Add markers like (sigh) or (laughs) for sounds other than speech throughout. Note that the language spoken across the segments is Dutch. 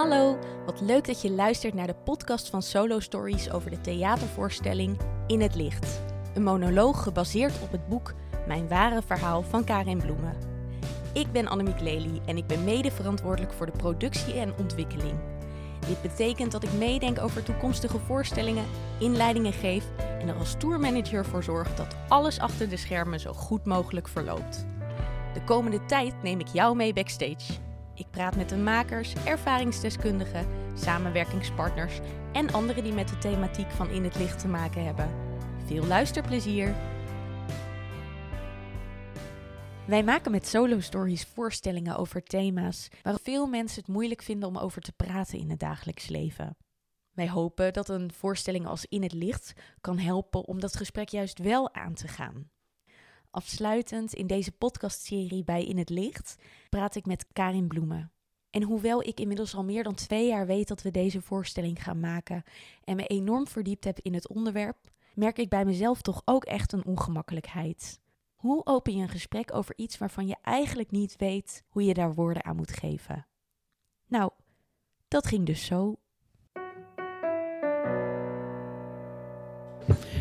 Hallo, wat leuk dat je luistert naar de podcast van Solo Stories over de theatervoorstelling In het Licht. Een monoloog gebaseerd op het boek Mijn ware verhaal van Karin Bloemen. Ik ben Annemiek Lely en ik ben mede verantwoordelijk voor de productie en ontwikkeling. Dit betekent dat ik meedenk over toekomstige voorstellingen, inleidingen geef en er als tourmanager voor zorg dat alles achter de schermen zo goed mogelijk verloopt. De komende tijd neem ik jou mee backstage. Ik praat met de makers, ervaringsdeskundigen, samenwerkingspartners en anderen die met de thematiek van In het Licht te maken hebben. Veel luisterplezier! Wij maken met Solo Stories voorstellingen over thema's waar veel mensen het moeilijk vinden om over te praten in het dagelijks leven. Wij hopen dat een voorstelling als In het Licht kan helpen om dat gesprek juist wel aan te gaan. Afsluitend in deze podcastserie bij In het Licht praat ik met Karin Bloemen. En hoewel ik inmiddels al meer dan twee jaar weet dat we deze voorstelling gaan maken en me enorm verdiept heb in het onderwerp, merk ik bij mezelf toch ook echt een ongemakkelijkheid. Hoe open je een gesprek over iets waarvan je eigenlijk niet weet hoe je daar woorden aan moet geven? Nou, dat ging dus zo.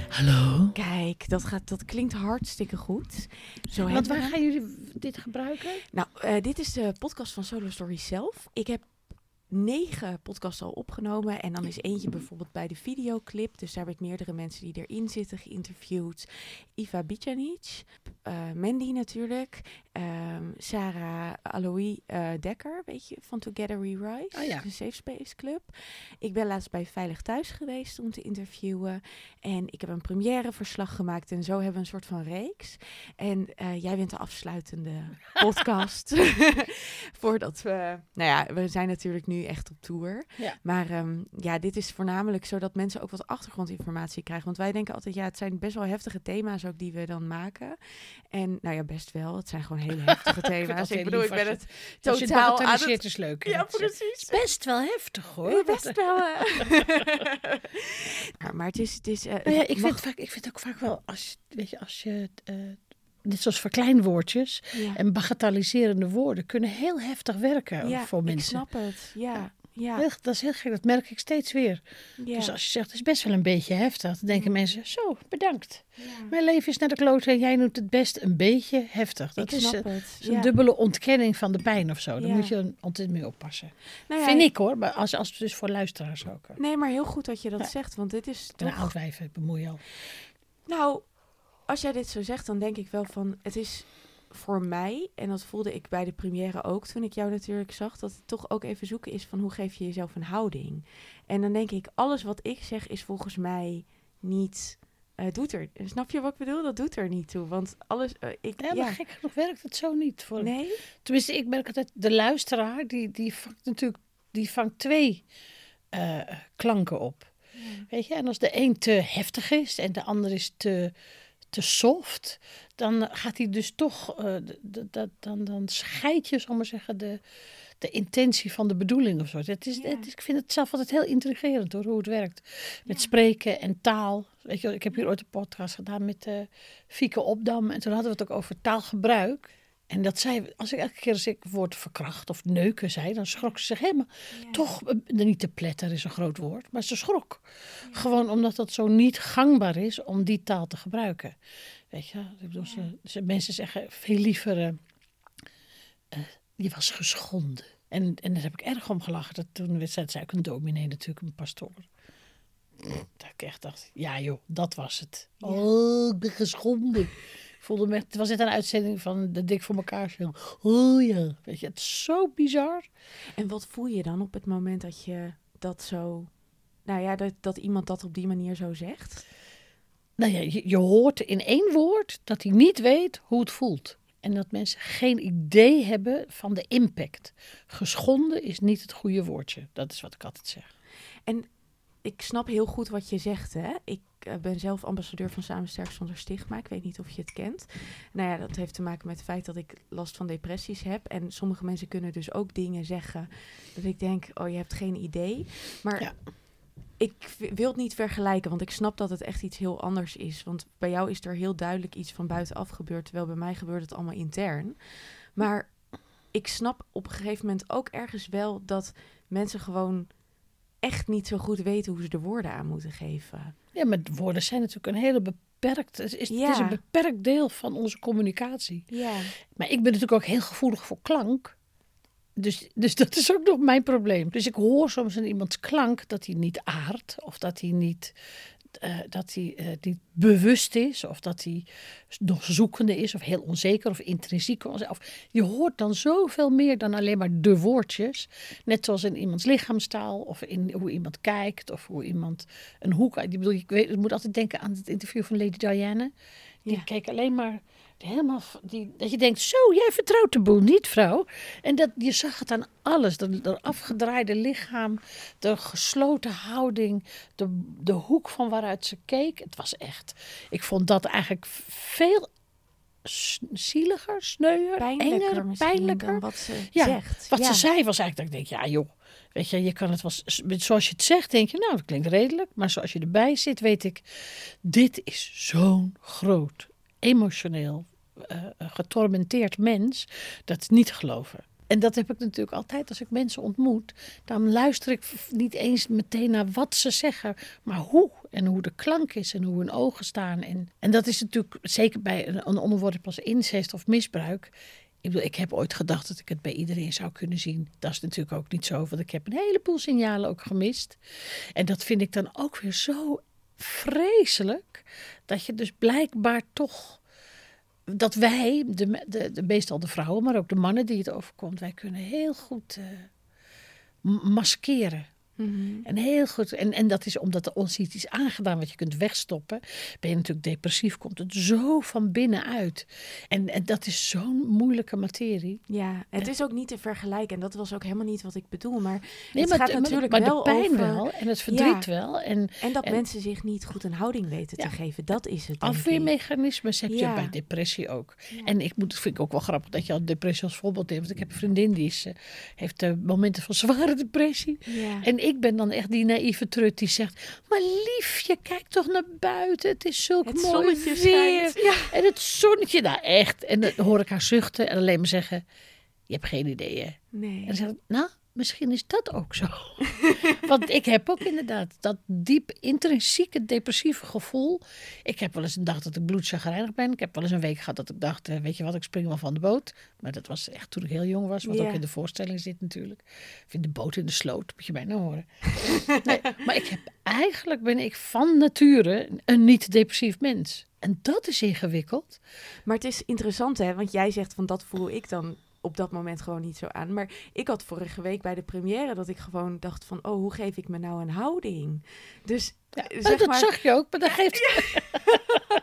Hallo. Kijk, dat, gaat, dat klinkt hartstikke goed. Zo Want waar we gaan jullie dit gebruiken? Nou, eh, dit is de podcast van Solo Story zelf. Ik heb negen podcasts al opgenomen. En dan is eentje bijvoorbeeld bij de videoclip. Dus daar heb ik meerdere mensen die erin zitten geïnterviewd. Iva Bicanic, eh, Mandy natuurlijk. ehm, Sarah Alois eh, Dekker, weet je, van Together We Rise. Oh ja. De Safe Space Club. Ik ben laatst bij Veilig Thuis geweest om te interviewen. En ik heb een première verslag gemaakt. En zo hebben we een soort van reeks. En eh, jij bent de afsluitende (laughs) podcast. (laughs) Voordat we... Nou ja, we zijn natuurlijk nu echt op tour. Ja. Maar ehm, ja, dit is voornamelijk zodat mensen ook wat achtergrondinformatie krijgen. Want wij denken altijd, ja, het zijn best wel heftige thema's ook die we dan maken. En nou ja, best wel. Het zijn gewoon hele heftige (laughs) thema's. heel ik bedoel, ik ben het totaal aan het... is leuk. Ja, precies. Best wel heftig hoor. Ja, best wel. eh. (laughs) (laughs) Maar het is... Het is eh, Nou ja, ik, mag- vind vaak, ik vind ook vaak wel, als, je- weet je, als je, eh dit soort verkleinwoordjes ja. en bagatelliserende woorden kunnen heel heftig werken ja, voor ik mensen. snap het. Ja, ja, dat is heel gek, dat merk ik steeds weer. ja. Dus als je zegt, het is best wel een beetje heftig, dan denken mensen, zo, bedankt. ja. Mijn leven is naar de klote en jij noemt het best een beetje heftig. Dat ik is, eh, is een ja. dubbele ontkenning van de pijn of zo. Daar Ja. moet je dan altijd mee oppassen. Nou ja, Vind ik hoor, maar als, als dus voor luisteraars ook. Nee, maar heel goed dat je dat Ja. zegt, want dit is Ik een toch... oud wijf, ik bemoei al. Nou, als jij dit zo zegt, dan denk ik wel van... Het is voor mij, en dat voelde ik bij de première ook toen ik jou natuurlijk zag... dat het toch ook even zoeken is van hoe geef je jezelf een houding. En dan denk ik, alles wat ik zeg is volgens mij niet... eh, doet er, snap je wat ik bedoel? Dat doet er niet toe, want alles... eh, ik, Ja, ja, maar gek genoeg werkt het zo niet. Voor... Nee? Tenminste, ik merk altijd, de luisteraar, die, die vangt natuurlijk die vangt twee eh, klanken op. Weet je, en als de een te heftig is en de ander is te, te soft, dan gaat hij dus toch, eh, dat- dan, dan scheid je, zal maar zeggen, de, de intentie van de bedoeling of zo. Het is, Ja. het is, ik vind het zelf altijd heel intrigerend hoor, hoe het werkt. Met spreken en taal. Weet je, ik heb hier ooit een podcast gedaan met eh Fieke Opdam en toen hadden we het ook over taalgebruik. En dat zij, als ik elke keer als ik het woord verkracht of neuken zei, dan schrok ze zich helemaal. Toch, eh, niet te pletter is een groot woord, maar ze schrok. Gewoon omdat dat zo niet gangbaar is om die taal te gebruiken. Weet je, ik bedoel, ze, ze- mensen zeggen veel liever, eh, je was geschonden. En, en daar heb ik erg om gelachen. Dat toen werd zei ook een dominee natuurlijk, een pastoor. Dat ik echt dacht, ja joh, dat was het. Oh, ik ben geschonden. Voelde me, het was net een uitzending van de Dik voor elkaar film. Oh ja, weet je, het is zo bizar. En wat voel je dan op het moment dat je dat zo... Nou ja, dat, dat iemand dat op die manier zo zegt? Nou ja, je, je hoort in één woord dat hij niet weet hoe het voelt. En dat mensen geen idee hebben van de impact. Geschonden is niet het goede woordje. Dat is wat ik altijd zeg. En ik snap heel goed wat je zegt. Hè? Ik eh, ben zelf ambassadeur van Samen Sterk Zonder Stigma. Ik weet niet of je het kent. Nou ja, dat heeft te maken met het feit dat ik last van depressies heb. En sommige mensen kunnen dus ook dingen zeggen dat ik denk, oh, je hebt geen idee. Maar Ja. ik wil het niet vergelijken, want ik snap dat het echt iets heel anders is. Want bij jou is er heel duidelijk iets van buitenaf gebeurd, terwijl bij mij gebeurt het allemaal intern. Maar ik snap op een gegeven moment ook ergens wel dat mensen gewoon echt niet zo goed weten hoe ze de woorden aan moeten geven. Ja, maar woorden zijn natuurlijk een hele beperkt. Het is, Ja. het is een beperkt deel van onze communicatie. Ja. Maar ik ben natuurlijk ook heel gevoelig voor klank. Dus, dus dat is ook nog mijn probleem. Dus ik hoor soms in iemands klank dat hij niet aardt. Of dat hij niet, eh, dat hij, eh, niet bewust is. Of dat hij nog zoekende is. Of heel onzeker of intrinsiek. Of, je hoort dan zoveel meer dan alleen maar de woordjes. Net zoals in iemands lichaamstaal. Of in hoe iemand kijkt. Of hoe iemand een hoek... Ik, bedoel, ik, weet, ik moet altijd denken aan het interview van Lady Diana. Die Ja. keek alleen maar helemaal... Die, dat je denkt, zo, jij vertrouwt de boel niet, vrouw. En dat, je zag het aan alles. De, de afgedraaide lichaam, de gesloten houding, de, de hoek van waaruit ze keek. Het was echt... Ik vond dat eigenlijk veel zieliger, sneuier, Pijnlijker enger, pijnlijker. dan wat ze Ja, zegt. Wat ja. ze zei was eigenlijk dat ik denk, ja joh, weet je, je kan het wel, zoals je het zegt, denk je, nou dat klinkt redelijk. Maar zoals je erbij zit, weet ik, dit is zo'n groot, emotioneel, eh, getormenteerd mens, dat niet geloven. En dat heb ik natuurlijk altijd als ik mensen ontmoet. Dan luister ik niet eens meteen naar wat ze zeggen, maar hoe. En hoe de klank is en hoe hun ogen staan. En, en dat is natuurlijk zeker bij een, een onderwerp als incest of misbruik. Ik, bedoel, ik heb ooit gedacht dat ik het bij iedereen zou kunnen zien. Dat is natuurlijk ook niet zo, want ik heb een heleboel signalen ook gemist. En dat vind ik dan ook weer zo vreselijk. Dat je dus blijkbaar toch. Dat wij, de, de, de, meestal de vrouwen, maar ook de mannen die het overkomt, wij kunnen heel goed eh, m- Mhm. En heel goed. En, en dat is omdat er ons iets is aangedaan wat je kunt wegstoppen. Ben je natuurlijk depressief, komt het zo van binnenuit. En, en dat is zo'n moeilijke materie. Ja, het is ook niet te vergelijken. En dat was ook helemaal niet wat ik bedoel. Maar het maar, gaat maar- natuurlijk maar, wel de pijn over... wel en het verdriet wel. En En dat En- mensen zich niet goed een houding weten Ja. te geven. Dat is het, afweermechanismes heb je Ja. bij depressie ook. En ik moet, vind ik ook wel grappig dat je al depressie als voorbeeld neemt. Want ik heb een vriendin die is, eh, heeft eh, momenten van zware depressie. Ja. En ik ben dan echt die naïeve trut die zegt... Maar liefje, kijk toch naar buiten. Het is zulk Het mooi zonnetje weer. Ja. En het zonnetje, nou echt. En dan hoor ik haar zuchten en alleen maar zeggen... Je hebt geen idee, hè? En Nee. dan zeg ik, nou, misschien is dat ook zo. (laughs) Want ik heb ook inderdaad dat diep intrinsieke depressieve gevoel. Ik heb wel eens een dag dat ik bloedzagrijnig ben. Ik heb wel eens een week gehad dat ik dacht, eh, weet je wat, ik spring wel van de boot. Maar dat was echt toen ik heel jong was, wat ook in de voorstelling zit natuurlijk. Ik vind de boot in de sloot, moet je bijna horen. (laughs) nee, maar ik heb, eigenlijk ben ik van nature een niet-depressief mens. En dat is ingewikkeld. Maar het is interessant, hè? Want jij zegt van dat voel ik dan op dat moment gewoon niet zo aan. Maar ik had vorige week bij de première dat ik gewoon dacht van... oh, hoe geef ik me nou een houding? Dus Ja, eh, zeg dat maar... zag je ook, maar dat geeft... (laughs)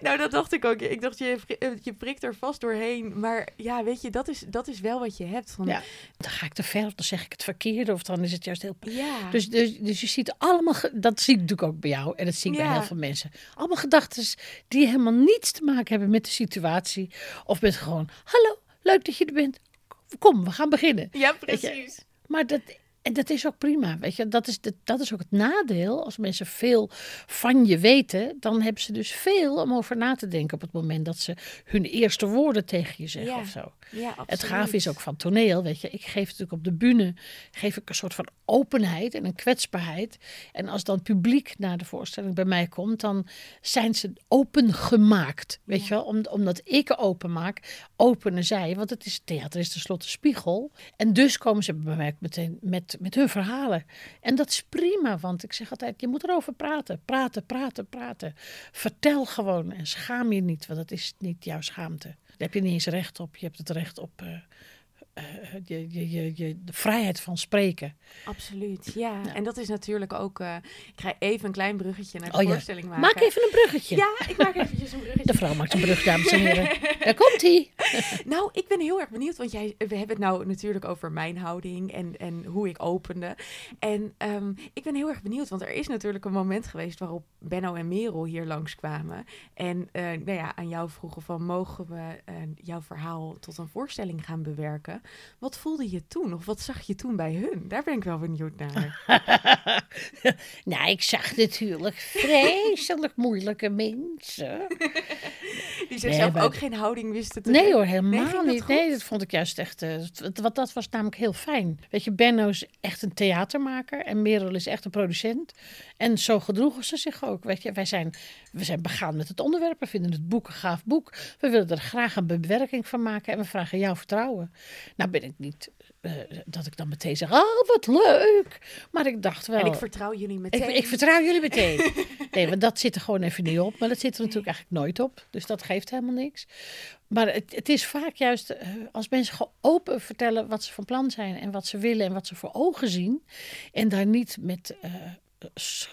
Nou, dat dacht ik ook. Ik dacht, je, eh, je prikt er vast doorheen. Maar ja, weet je, dat is, dat is wel wat je hebt. Van, Ja. Dan ga ik te ver, of dan zeg ik het verkeerde, of dan is het juist heel ja. Dus, dus, dus je ziet allemaal, dat zie ik natuurlijk ook bij jou en dat zie ik bij heel veel mensen. Allemaal gedachten die helemaal niets te maken hebben met de situatie. Of met gewoon, hallo, leuk dat je er bent. Kom, we gaan beginnen. ja, precies. Maar dat, en dat is ook prima, weet je. Dat is, de, dat is ook het nadeel. Als mensen veel van je weten, dan hebben ze dus veel om over na te denken op het moment dat ze hun eerste woorden tegen je zeggen Ja. of zo. Ja. Het gaaf is ook van toneel, weet je. Ik geef natuurlijk op de bühne geef ik een soort van openheid en een kwetsbaarheid. En als dan publiek naar de voorstelling bij mij komt, dan zijn ze opengemaakt, weet Ja. je wel. Om, omdat ik open maak, openen zij. Want het is, theater is tenslotte spiegel. En dus komen ze bij mij meteen met, met hun verhalen. En dat is prima, want ik zeg altijd, je moet erover praten. Praten, praten, praten. Vertel gewoon en schaam je niet, want dat is niet jouw schaamte. Daar heb je niet eens recht op. Je hebt het recht op eh, je, je, je, je, de vrijheid van spreken. Absoluut, ja. Ja. En dat is natuurlijk ook... eh, ik ga even een klein bruggetje naar de Oh ja. voorstelling maken. Maak even een bruggetje. Ja, ik maak eventjes een bruggetje. De vrouw maakt een brug, dames en (laughs) heren. Daar komt hij. (laughs) Nou, ik ben heel erg benieuwd, want jij, we hebben het nou natuurlijk over mijn houding en, en hoe ik opende. En ehm, ik ben heel erg benieuwd, want er is natuurlijk een moment geweest waarop Benno en Merel hier langskwamen. En eh, nou ja, aan jou vroegen van, mogen we eh, jouw verhaal tot een voorstelling gaan bewerken? Wat voelde je toen? Of wat zag je toen bij hun? Daar ben ik wel benieuwd naar. (laughs) nou, ik zag natuurlijk vreselijk moeilijke mensen. (laughs) Die zich Nee, zelf maar- ook geen houding wisten te Nee hoor, helemaal niet. goed? Nee, dat vond ik juist echt. eh, het- wat dat was namelijk heel fijn. Weet je, Benno is echt een theatermaker en Merel is echt een producent. En zo gedroegen ze zich ook. Weet je, wij zijn, we zijn begaan met het onderwerp. We vinden het boek een gaaf boek. We willen er graag een bewerking van maken en we vragen jouw vertrouwen. Nou ben ik niet eh, dat ik dan meteen zeg, oh wat leuk. Maar ik dacht wel. En ik vertrouw jullie meteen. Ik, ik vertrouw jullie meteen. Nee, want dat zit er gewoon even niet op. Maar dat zit er natuurlijk eigenlijk nooit op. Dus dat geeft helemaal niks. Maar het, het is vaak juist eh, als mensen gewoon open vertellen wat ze van plan zijn. En wat ze willen en wat ze voor ogen zien. En daar niet met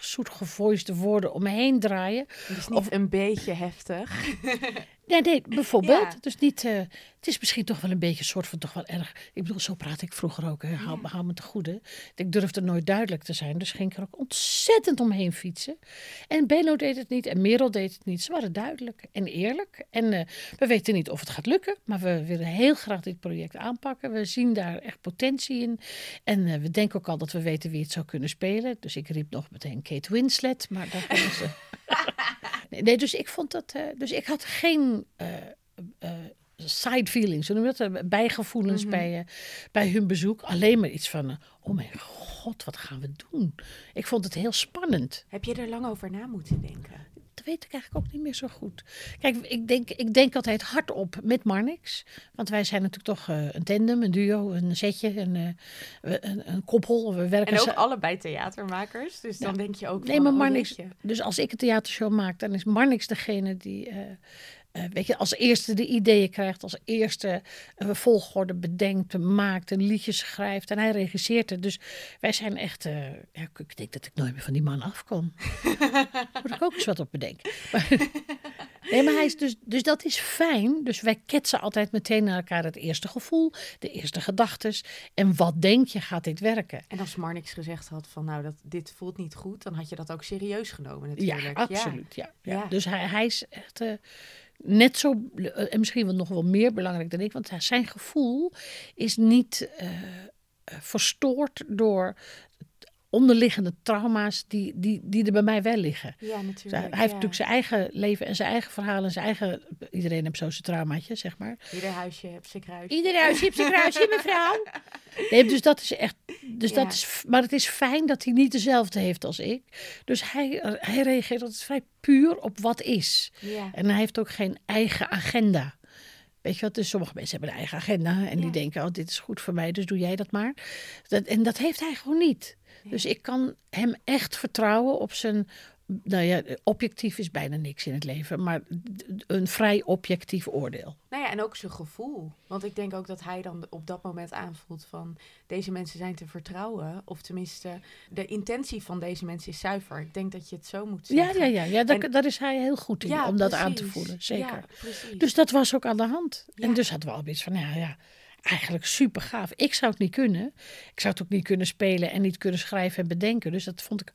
zoetgevoiste woorden omheen draaien. Dus niet een beetje heftig. (laughs) Nee, nee, bijvoorbeeld. Ja. Dus niet, eh, het is misschien toch wel een beetje een soort van toch wel erg. Ik bedoel, zo praat ik vroeger ook. Hè. Hou, hou me te goede. Ik durfde nooit duidelijk te zijn. Dus ging ik er ook ontzettend omheen fietsen. En Belo deed het niet en Merel deed het niet. Ze waren duidelijk en eerlijk. En eh, we weten niet of het gaat lukken. Maar we willen heel graag dit project aanpakken. We zien daar echt potentie in. En eh, we denken ook al dat we weten wie het zou kunnen spelen. Dus ik riep nog meteen Kate Winslet. Maar daar (laughs) hebben ze... Nee, dus ik vond dat. eh, dus ik had geen eh, eh, side feelings, noem dat? Bijgevoelens bij, eh, bij hun bezoek. Alleen maar iets van: oh mijn god, wat gaan we doen? Ik vond het heel spannend. Heb je er lang over na moeten denken? Dat weet ik eigenlijk ook niet meer zo goed. Kijk, ik denk, ik denk altijd hardop met Marnix. Want wij zijn natuurlijk toch eh, een tandem, een duo, een setje, een, eh, een, een koppel. We werken En ook allebei theatermakers. Dus dan denk je ook Nee, maar oh, Marnix, dus als ik een theatershow maak, dan is Marnix degene die, eh, weet je, als eerste de ideeën krijgt, als eerste een volgorde bedenkt, maakt, een liedje schrijft en hij regisseert het. Dus wij zijn echt, eh, ja, ik- denk dat ik nooit meer van die man afkom. (laughs) Moet ik ook eens wat op bedenken. (laughs) Nee, maar hij is dus, dus dat is fijn. Dus wij ketsen altijd meteen naar elkaar het eerste gevoel, de eerste gedachtes. En wat denk je, gaat dit werken? En als Marnix gezegd had van, nou, dat, dit voelt niet goed, dan had je dat ook serieus genomen Ja, natuurlijk. absoluut. Ja. Ja. Ja. Dus hij, hij is echt eh, net zo, eh, en misschien wel nog wel meer belangrijk dan ik, want zijn gevoel is niet eh, eh, verstoord door onderliggende trauma's die, die, die er bij mij wel liggen. Ja, natuurlijk. hij, hij heeft ja. natuurlijk zijn eigen leven en zijn eigen verhalen en zijn eigen. Iedereen heeft zo zijn traumaatje, zeg maar. Ieder huisje heeft zijn kruis. Iedereen huis heeft zijn kruisje, (laughs) mevrouw. Nee, dus dat is echt. Dus Ja. dat is, maar het is fijn dat hij niet dezelfde heeft als ik. Dus hij, hij reageert altijd vrij puur op wat is. Ja. En hij heeft ook geen eigen agenda. Weet je wat? Dus sommige mensen hebben een eigen agenda. En die denken, oh, dit is goed voor mij, dus doe jij dat maar. Dat, en dat heeft hij gewoon niet. Dus ik kan hem echt vertrouwen op zijn. Nou ja, objectief is bijna niks in het leven, maar een vrij objectief oordeel. Nou ja, en ook zijn gevoel. Want ik denk ook dat hij dan op dat moment aanvoelt van... deze mensen zijn te vertrouwen. Of tenminste, de intentie van deze mensen is zuiver. Ik denk dat je het zo moet Ja, zeggen. ja, ja, ja daar, En- daar is hij heel goed in, om dat aan te voelen. Zeker. Ja, precies. Dus dat was ook aan de hand. En Ja. dus hadden we al iets van, ja, ja, eigenlijk super gaaf. Ik zou het niet kunnen. Ik zou het ook niet kunnen spelen en niet kunnen schrijven en bedenken. Dus dat vond ik,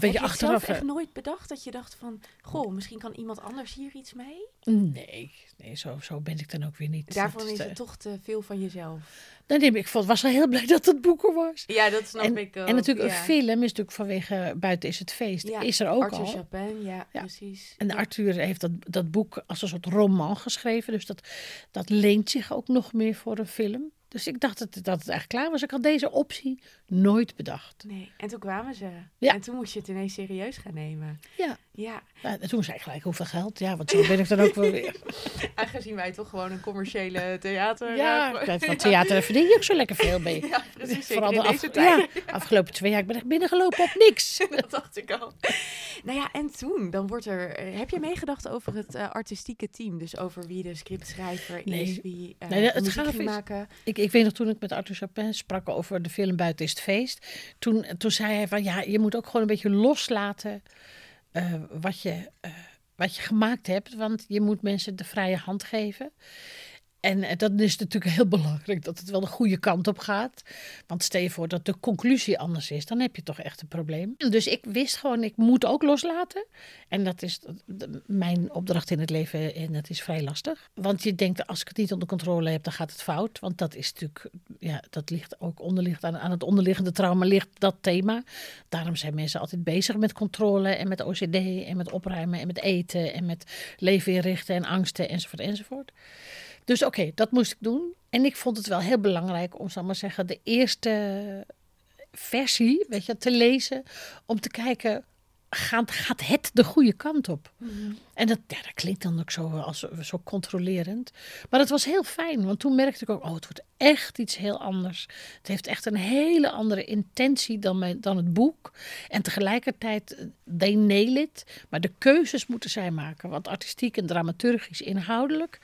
weet Heb achteraf... echt nooit bedacht dat je dacht van... goh, misschien kan iemand anders hier iets mee? Nee, nee zo, zo ben ik dan ook weer niet. Daarvan Dat is eh, het toch te veel van jezelf. Nee, nee, maar ik vond, was wel heel blij (laughs) dat het boek er was. Ja, dat snap En, ik ook. en natuurlijk, ja. een film is natuurlijk vanwege Buiten is het feest. Ja, Is er ook Arthur al. Chapin, ja, Ja. precies. En Arthur heeft dat, dat boek als een soort roman geschreven. Dus dat, dat leent zich ook nog meer voor een film. Dus ik dacht dat, dat het eigenlijk klaar was. Ik had deze optie nooit bedacht. Nee, en toen kwamen ze. Ja. En toen moest je het ineens serieus gaan nemen. Ja, Ja, Nou, en toen zei ik gelijk hoeveel geld. Ja, want zo ben ik dan ook wel weer. (laughs) aangezien wij toch gewoon een commerciële theater... Ja, eh, van (laughs) theater daar verdien je ook zo lekker veel mee. ja, precies. Vooral de af- ja, afgelopen twee jaar ik ben echt binnengelopen op niks. (laughs) Dat dacht ik al. Nou ja, en toen, dan wordt er... eh, Heb je meegedacht over het eh, artistieke team? Dus over wie de scriptschrijver Nee. is, wie Nee, het maken? Ik, ik weet nog toen ik met Arthur Chapin sprak over de film Buiten is het feest. Toen, toen zei hij van ja, je moet ook gewoon een beetje loslaten eh, wat, je, eh, wat je gemaakt hebt. Want je moet mensen de vrije hand geven. En uh, dat is natuurlijk heel belangrijk dat het wel de goede kant op gaat. Want stel je voor dat de conclusie anders is, dan heb je toch echt een probleem. Dus ik wist gewoon, ik moet ook loslaten. En dat is mijn opdracht in het leven en dat is vrij lastig. Want je denkt, als ik het niet onder controle heb, dan gaat het fout. Want dat is natuurlijk, ja, dat ligt ook onderligt aan, aan het onderliggende trauma ligt dat thema. Daarom zijn mensen altijd bezig met controle en met OCD en met opruimen en met eten en met leven inrichten en angsten enzovoort enzovoort. Dus oké, dat moest ik doen. En ik vond het wel heel belangrijk om, zal maar zeggen, de eerste versie weet je, te lezen. Om te kijken, gaat, gaat het de goede kant op? Mhm. En dat, ja, dat klinkt dan ook zo, als, zo controlerend. Maar dat was heel fijn, want toen merkte ik ook, oh, het wordt echt iets heel anders. Het heeft echt een hele andere intentie dan, mijn, dan het boek. En tegelijkertijd, they nail it. Maar de keuzes moeten zij maken. Want artistiek en dramaturgisch inhoudelijk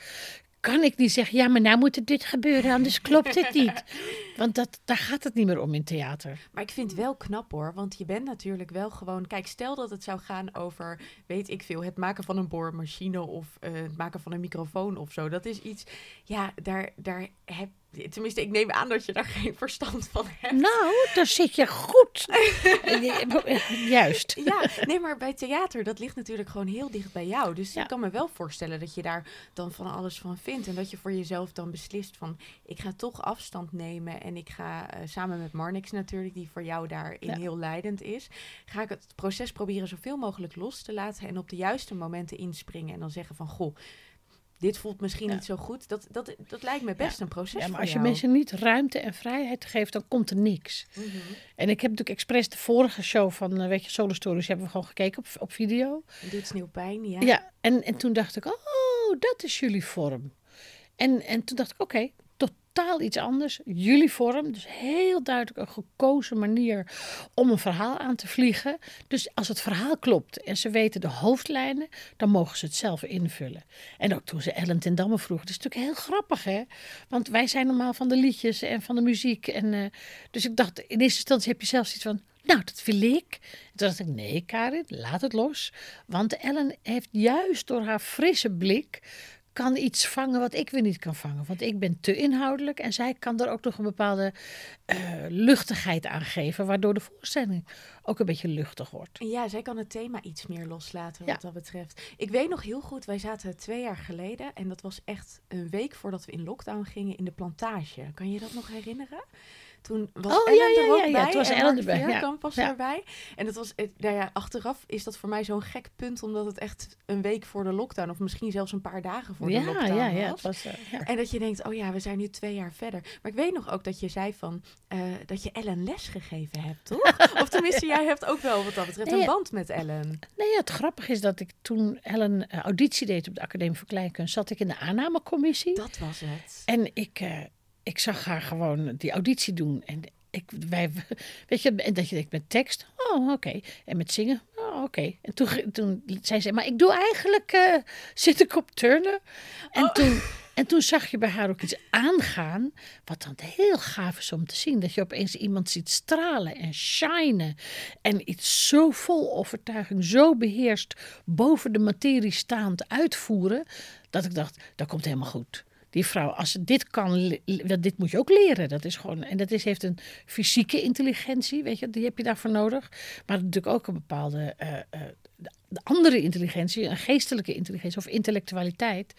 kan ik niet zeggen, ja, maar nou moet er dit gebeuren, anders klopt het niet. (laughs) Want dat, daar gaat het niet meer om in theater. Maar ik vind het wel knap hoor, want je bent natuurlijk wel gewoon... Kijk, stel dat het zou gaan over, weet ik veel, het maken van een boormachine of uh, het maken van een microfoon of zo. Dat is iets, ja, daar, daar heb Tenminste, ik neem aan dat je daar geen verstand van hebt. Nou, daar zit je goed. (laughs) Juist. Ja, nee, maar bij theater, dat ligt natuurlijk gewoon heel dicht bij jou. Dus ik kan me wel voorstellen dat je daar dan van alles van vindt. En dat je voor jezelf dan beslist van, ik ga toch afstand nemen. En ik ga uh, samen met Marnix natuurlijk, die voor jou daarin heel leidend is. Ga ik het proces proberen zoveel mogelijk los te laten. En op de juiste momenten inspringen. En dan zeggen van, goh dit voelt misschien niet zo goed. Dat, dat, dat lijkt me best een proces. Ja, maar als je mensen niet ruimte en vrijheid geeft, dan komt er niks. Mhm. En ik heb natuurlijk expres de vorige show van, uh, weet je, Solo Stories, hebben we gewoon gekeken op, op video. Dit is nieuw pijn, ja. Ja, en, en toen dacht ik, oh, dat is jullie vorm. En, en toen dacht ik, oké, totaal iets anders. Jullie vorm, dus heel duidelijk een gekozen manier om een verhaal aan te vliegen. Dus als het verhaal klopt en ze weten de hoofdlijnen, dan mogen ze het zelf invullen. En ook toen ze Ellen ten Damme vroeg, dat is natuurlijk heel grappig hè. Want wij zijn normaal van de liedjes en van de muziek. En, uh, dus ik dacht, in eerste instantie heb je zelfs iets van, nou, dat wil ik. toen dacht ik, nee Karin, laat het los. Want Ellen heeft juist door haar frisse blik kan iets vangen wat ik weer niet kan vangen. Want ik ben te inhoudelijk en zij kan er ook nog een bepaalde uh, luchtigheid aan geven, waardoor de voorstelling ook een beetje luchtig wordt. Ja, zij kan het thema iets meer loslaten wat dat betreft. Ik weet nog heel goed, wij zaten twee jaar geleden en dat was echt een week voordat we in lockdown gingen in de plantage. Kan je dat nog herinneren? Toen was oh, Ellen ja, er ook ja, ja, bij. Toen was Ellen erbij. Ja. was erbij. En dat was, nou ja, achteraf is dat voor mij zo'n gek punt, omdat het echt een week voor de lockdown, of misschien zelfs een paar dagen voor de lockdown ja, ja, was. was uh, en dat je denkt, oh ja, we zijn nu twee jaar verder. Maar ik weet nog ook dat je zei van, uh, dat je Ellen les gegeven hebt, toch? (laughs) of tenminste, jij hebt ook wel wat dat betreft een band met Ellen. Nee, het grappige is dat ik toen Ellen auditie deed op de Academie voor Kleinkunst, zat ik in de aannamecommissie. Dat was het. En ik ik zag haar gewoon die auditie doen. En ik, wij, (laughs) weet je, en dat je denkt met tekst, oh oké. En met zingen, oh oké. En toen, toen zei ze, maar ik doe eigenlijk, uh, zit ik op turnen. En, oh. toen, en toen zag je bij haar ook iets aangaan, wat dan heel gaaf is om te zien. Dat je opeens iemand ziet stralen en shinen. En iets zo vol overtuiging, zo beheerst, boven de materie staand uitvoeren. Dat ik dacht, dat komt helemaal goed die vrouw, als ze dit kan, dit moet je ook leren. Dat is gewoon, en dat is, heeft een fysieke intelligentie, weet je, die heb je daarvoor nodig. Maar natuurlijk ook een bepaalde uh, uh, de andere intelligentie, een geestelijke intelligentie of intellectualiteit.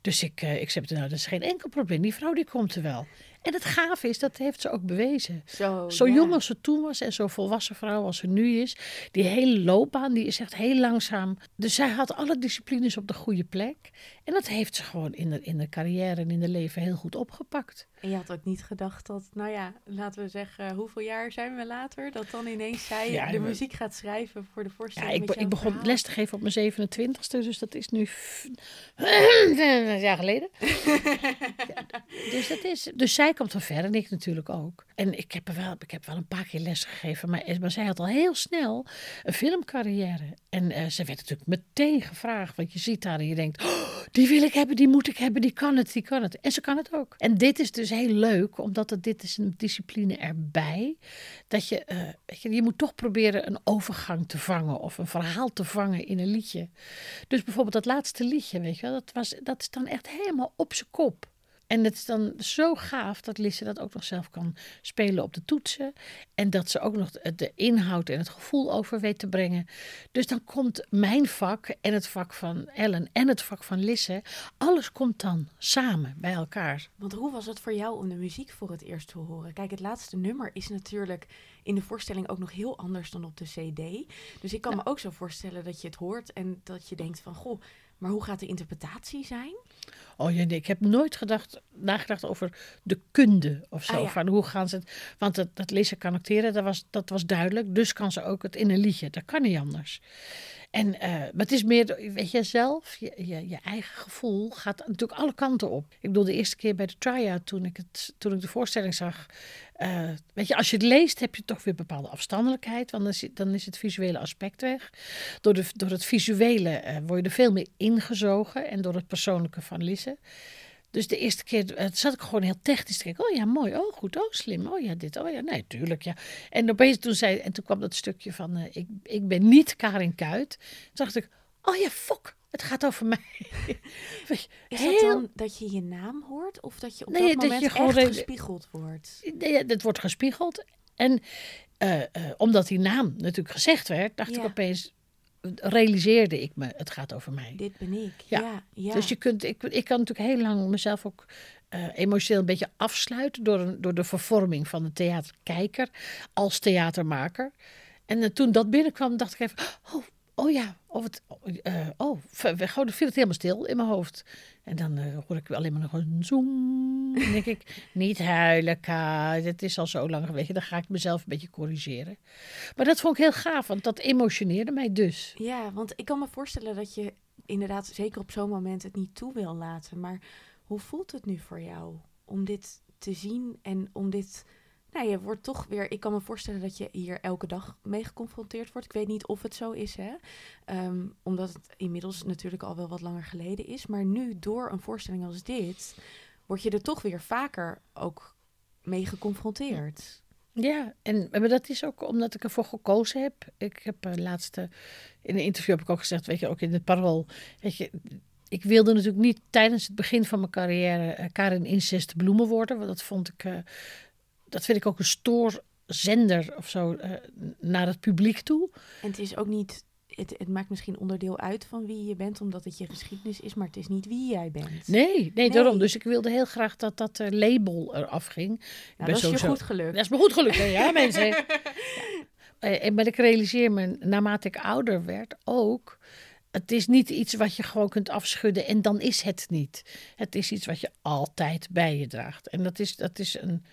Dus ik, uh, ik zei, nou, dat is geen enkel probleem. Die vrouw die komt er wel. En het gave is, dat heeft ze ook bewezen. Zo, zo jong als ze toen was en zo volwassen vrouw als ze nu is. Die hele loopbaan, die is echt heel langzaam. Dus zij had alle disciplines op de goede plek. En dat heeft ze gewoon in de, in de carrière en in de leven heel goed opgepakt. En je had ook niet gedacht dat, nou ja, laten we zeggen, hoeveel jaar zijn we later? Dat dan ineens zij de muziek gaat schrijven voor de voorstelling. Ja, ik, ik begon les te geven op mijn 27ste, dus dat is nu (laughs) (clears throat) een jaar geleden. (laughs) dus, dat is, dus zij komt van ver en ik natuurlijk ook. En ik heb, wel, ik heb wel een paar keer les gegeven, maar, maar zij had al heel snel een filmcarrière. En uh, ze werd natuurlijk meteen gevraagd, want je ziet haar en je denkt, oh, die wil ik hebben, die moet ik hebben, die kan het, die kan het. En ze kan het ook. En dit is dus heel leuk, omdat het, dit is een discipline erbij. Dat je, uh, weet je, je moet toch proberen een overgang te vangen of een verhaal te vangen in een liedje. Dus bijvoorbeeld dat laatste liedje, weet je dat, was, dat is dan echt helemaal op zijn kop. En het is dan zo gaaf dat Lisse dat ook nog zelf kan spelen op de toetsen. En dat ze ook nog de, inhoud en het gevoel over weet te brengen. Dus dan komt mijn vak en het vak van Ellen en het vak van Lisse. Alles komt dan samen bij elkaar. Want hoe was het voor jou om de muziek voor het eerst te horen? Kijk, het laatste nummer is natuurlijk in de voorstelling ook nog heel anders dan op de CD. Dus ik kan me ook zo voorstellen dat je het hoort en dat je denkt van goh, maar hoe gaat de interpretatie zijn? Oh ja, nee, ik heb nooit gedacht, nagedacht over de kunde of zo. Ah, ja. Van hoe gaan ze het. Want dat, dat Lisse kan acteren, dat was, dat was duidelijk. Dus kan ze ook het in een liedje. Dat kan niet anders. En, eh, maar het is meer, weet je zelf, je, je, eigen gevoel gaat natuurlijk alle kanten op. Ik bedoel, de eerste keer bij de try-out, toen ik, het, toen ik de voorstelling zag. eh, weet je, als je het leest, heb je toch weer bepaalde afstandelijkheid. Want dan is, dan is het visuele aspect weg. Door, de, door het visuele eh, word je er veel meer ingezogen. En door het persoonlijke van Lisse. Dus de eerste keer eh, zat ik gewoon heel technisch te kijken. Oh ja, mooi. Oh goed. Oh slim. Oh ja, dit. Oh ja, nee, tuurlijk. Ja. En opeens toen zei, en toen kwam dat stukje van, eh, ik, ik ben niet Karin Kuit. Toen dacht ik, oh ja, fok. Het gaat over mij. (laughs) Is heel- dat dan dat je je naam hoort of dat je op Nee, dat dat moment je gewoon echt gespiegeld wordt? Nee, dat wordt gespiegeld. En eh, omdat die naam natuurlijk gezegd werd, dacht Ja. ik opeens, realiseerde ik me, het gaat over mij. Dit ben ik. Ja. Ja, ja. Dus je kunt, ik, ik kan natuurlijk heel lang mezelf ook eh, emotioneel een beetje afsluiten door, een, door de vervorming van de theaterkijker als theatermaker. En eh, toen dat binnenkwam, dacht ik even, oh, oh ja, of het, eh, oh, viel het helemaal stil in mijn hoofd. En dan eh, hoor ik alleen maar nog een zoom. En denk ik, (laughs) niet huilen, Ka, het is al zo lang geweest. Dan ga ik mezelf een beetje corrigeren. Maar dat vond ik heel gaaf, want dat emotioneerde mij dus. Ja, want ik kan me voorstellen dat je inderdaad zeker op zo'n moment het niet toe wil laten. Maar hoe voelt het nu voor jou om dit te zien en om dit... Nou, je wordt toch weer... Ik kan me voorstellen dat je hier elke dag mee geconfronteerd wordt. Ik weet niet of het zo is, hè. Ehm, omdat het inmiddels natuurlijk al wel wat langer geleden is. Maar nu, door een voorstelling als dit, word je er toch weer vaker ook mee geconfronteerd. Ja, en maar dat is ook omdat ik ervoor gekozen heb. Ik heb uh, laatst uh, in een interview heb ik ook gezegd, weet je, ook in het parool, weet je, ik wilde natuurlijk niet tijdens het begin van mijn carrière uh, Karin Incest Bloemen worden, want dat vond ik, uh, dat vind ik ook een stoorzender of zo uh, naar het publiek toe. En het is ook niet het, het, maakt misschien onderdeel uit van wie je bent, omdat het je geschiedenis is, maar het is niet wie jij bent. Nee, nee, nee. daarom. Dus ik wilde heel graag dat dat uh, label eraf ging. Nou, dat is je goed gelukt. Dat is me goed gelukt, hè? ja (laughs) mensen. ja. uh, maar ik realiseer me, naarmate ik ouder werd, ook... Het is niet iets wat je gewoon kunt afschudden en dan is het niet. Het is iets wat je altijd bij je draagt. En dat is, dat is een,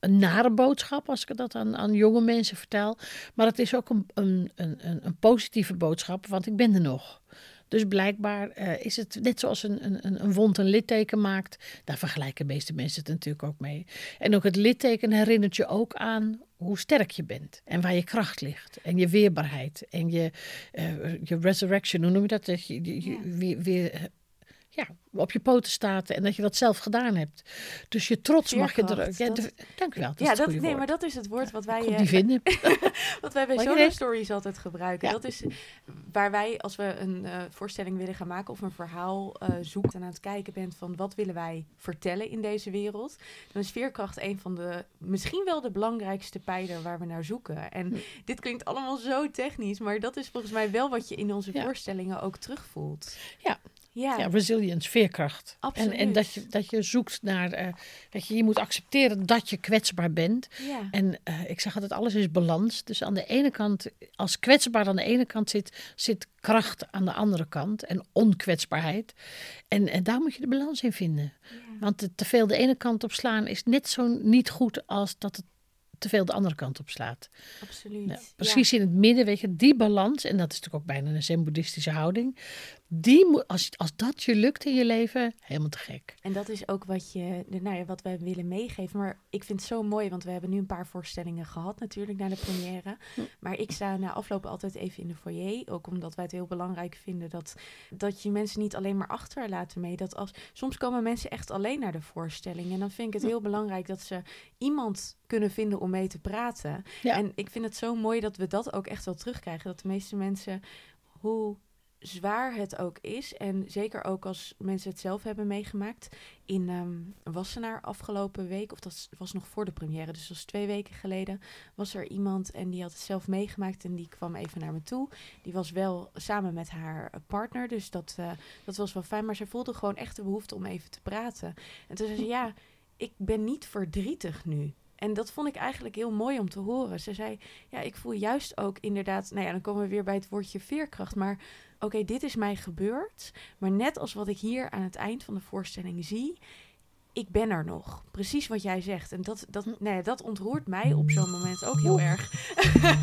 een nare boodschap als ik dat aan, aan jonge mensen vertel. Maar het is ook een, een, een, een positieve boodschap, want ik ben er nog. Dus blijkbaar uh, is het net zoals een, een, een wond een litteken maakt. Daar vergelijken de meeste mensen het natuurlijk ook mee. En ook het litteken herinnert je ook aan hoe sterk je bent. En waar je kracht ligt. En je weerbaarheid. En je, uh, je resurrection, hoe noem je dat? Je, je, je weer, weer ja, op je poten staat en dat je dat zelf gedaan hebt. Dus je trots mag je er... Ja, dat, dank u wel. ja, dat, nee, maar dat is het woord wat wij... Ik die vinden. (laughs) (laughs) wat wij bij Solo Stories altijd gebruiken. Ja. Dat is waar wij, als we een uh, voorstelling willen gaan maken of een verhaal uh, zoekt en aan het kijken bent van wat willen wij vertellen in deze wereld, dan is veerkracht een van de, misschien wel de belangrijkste pijler waar we naar zoeken. En hm. dit klinkt allemaal zo technisch, maar dat is volgens mij wel wat je in onze ja. voorstellingen ook terugvoelt. Ja, ja. ja, resilience, veerkracht. Absoluut. En, en dat, je, dat je zoekt naar, uh, weet je, je moet accepteren dat je kwetsbaar bent. Ja. En uh, ik zeg altijd, alles is balans. Dus aan de ene kant, als kwetsbaar aan de ene kant zit, zit kracht aan de andere kant en onkwetsbaarheid. En, en daar moet je de balans in vinden. Ja. Want te veel de ene kant op slaan is net zo niet goed als dat het te veel de andere kant op slaat. Absoluut. Nou, precies ja. in het midden, weet je, die balans, en dat is natuurlijk ook bijna een zen-boeddhistische houding, die als, als dat je lukt in je leven, helemaal te gek. En dat is ook wat, je, nou ja, wat wij willen meegeven. Maar ik vind het zo mooi, want we hebben nu een paar voorstellingen gehad natuurlijk naar de première. Hm. Maar ik sta na afloop altijd even in de foyer, ook omdat wij het heel belangrijk vinden dat, dat je mensen niet alleen maar achterlaten mee. Dat als, soms komen mensen echt alleen naar de voorstelling en dan vind ik het heel belangrijk dat ze iemand kunnen vinden om mee te praten. Ja. En ik vind het zo mooi dat we dat ook echt wel terugkrijgen. Dat de meeste mensen, hoe zwaar het ook is, en zeker ook als mensen het zelf hebben meegemaakt, in um, Wassenaar afgelopen week, of dat was nog voor de première, dus dat was twee weken geleden, was er iemand en die had het zelf meegemaakt en die kwam even naar me toe. Die was wel samen met haar partner, dus dat, uh, dat was wel fijn, maar ze voelde gewoon echt de behoefte om even te praten. En toen zei ze, ja, ik ben niet verdrietig nu. En dat vond ik eigenlijk heel mooi om te horen. Ze zei, ja, ik voel juist ook inderdaad, nou ja, dan komen we weer bij het woordje veerkracht, maar oké, dit is mij gebeurd. Maar net als wat ik hier aan het eind van de voorstelling zie, ik ben er nog. Precies wat jij zegt. En dat, dat, nee, dat ontroert mij op zo'n moment ook heel erg.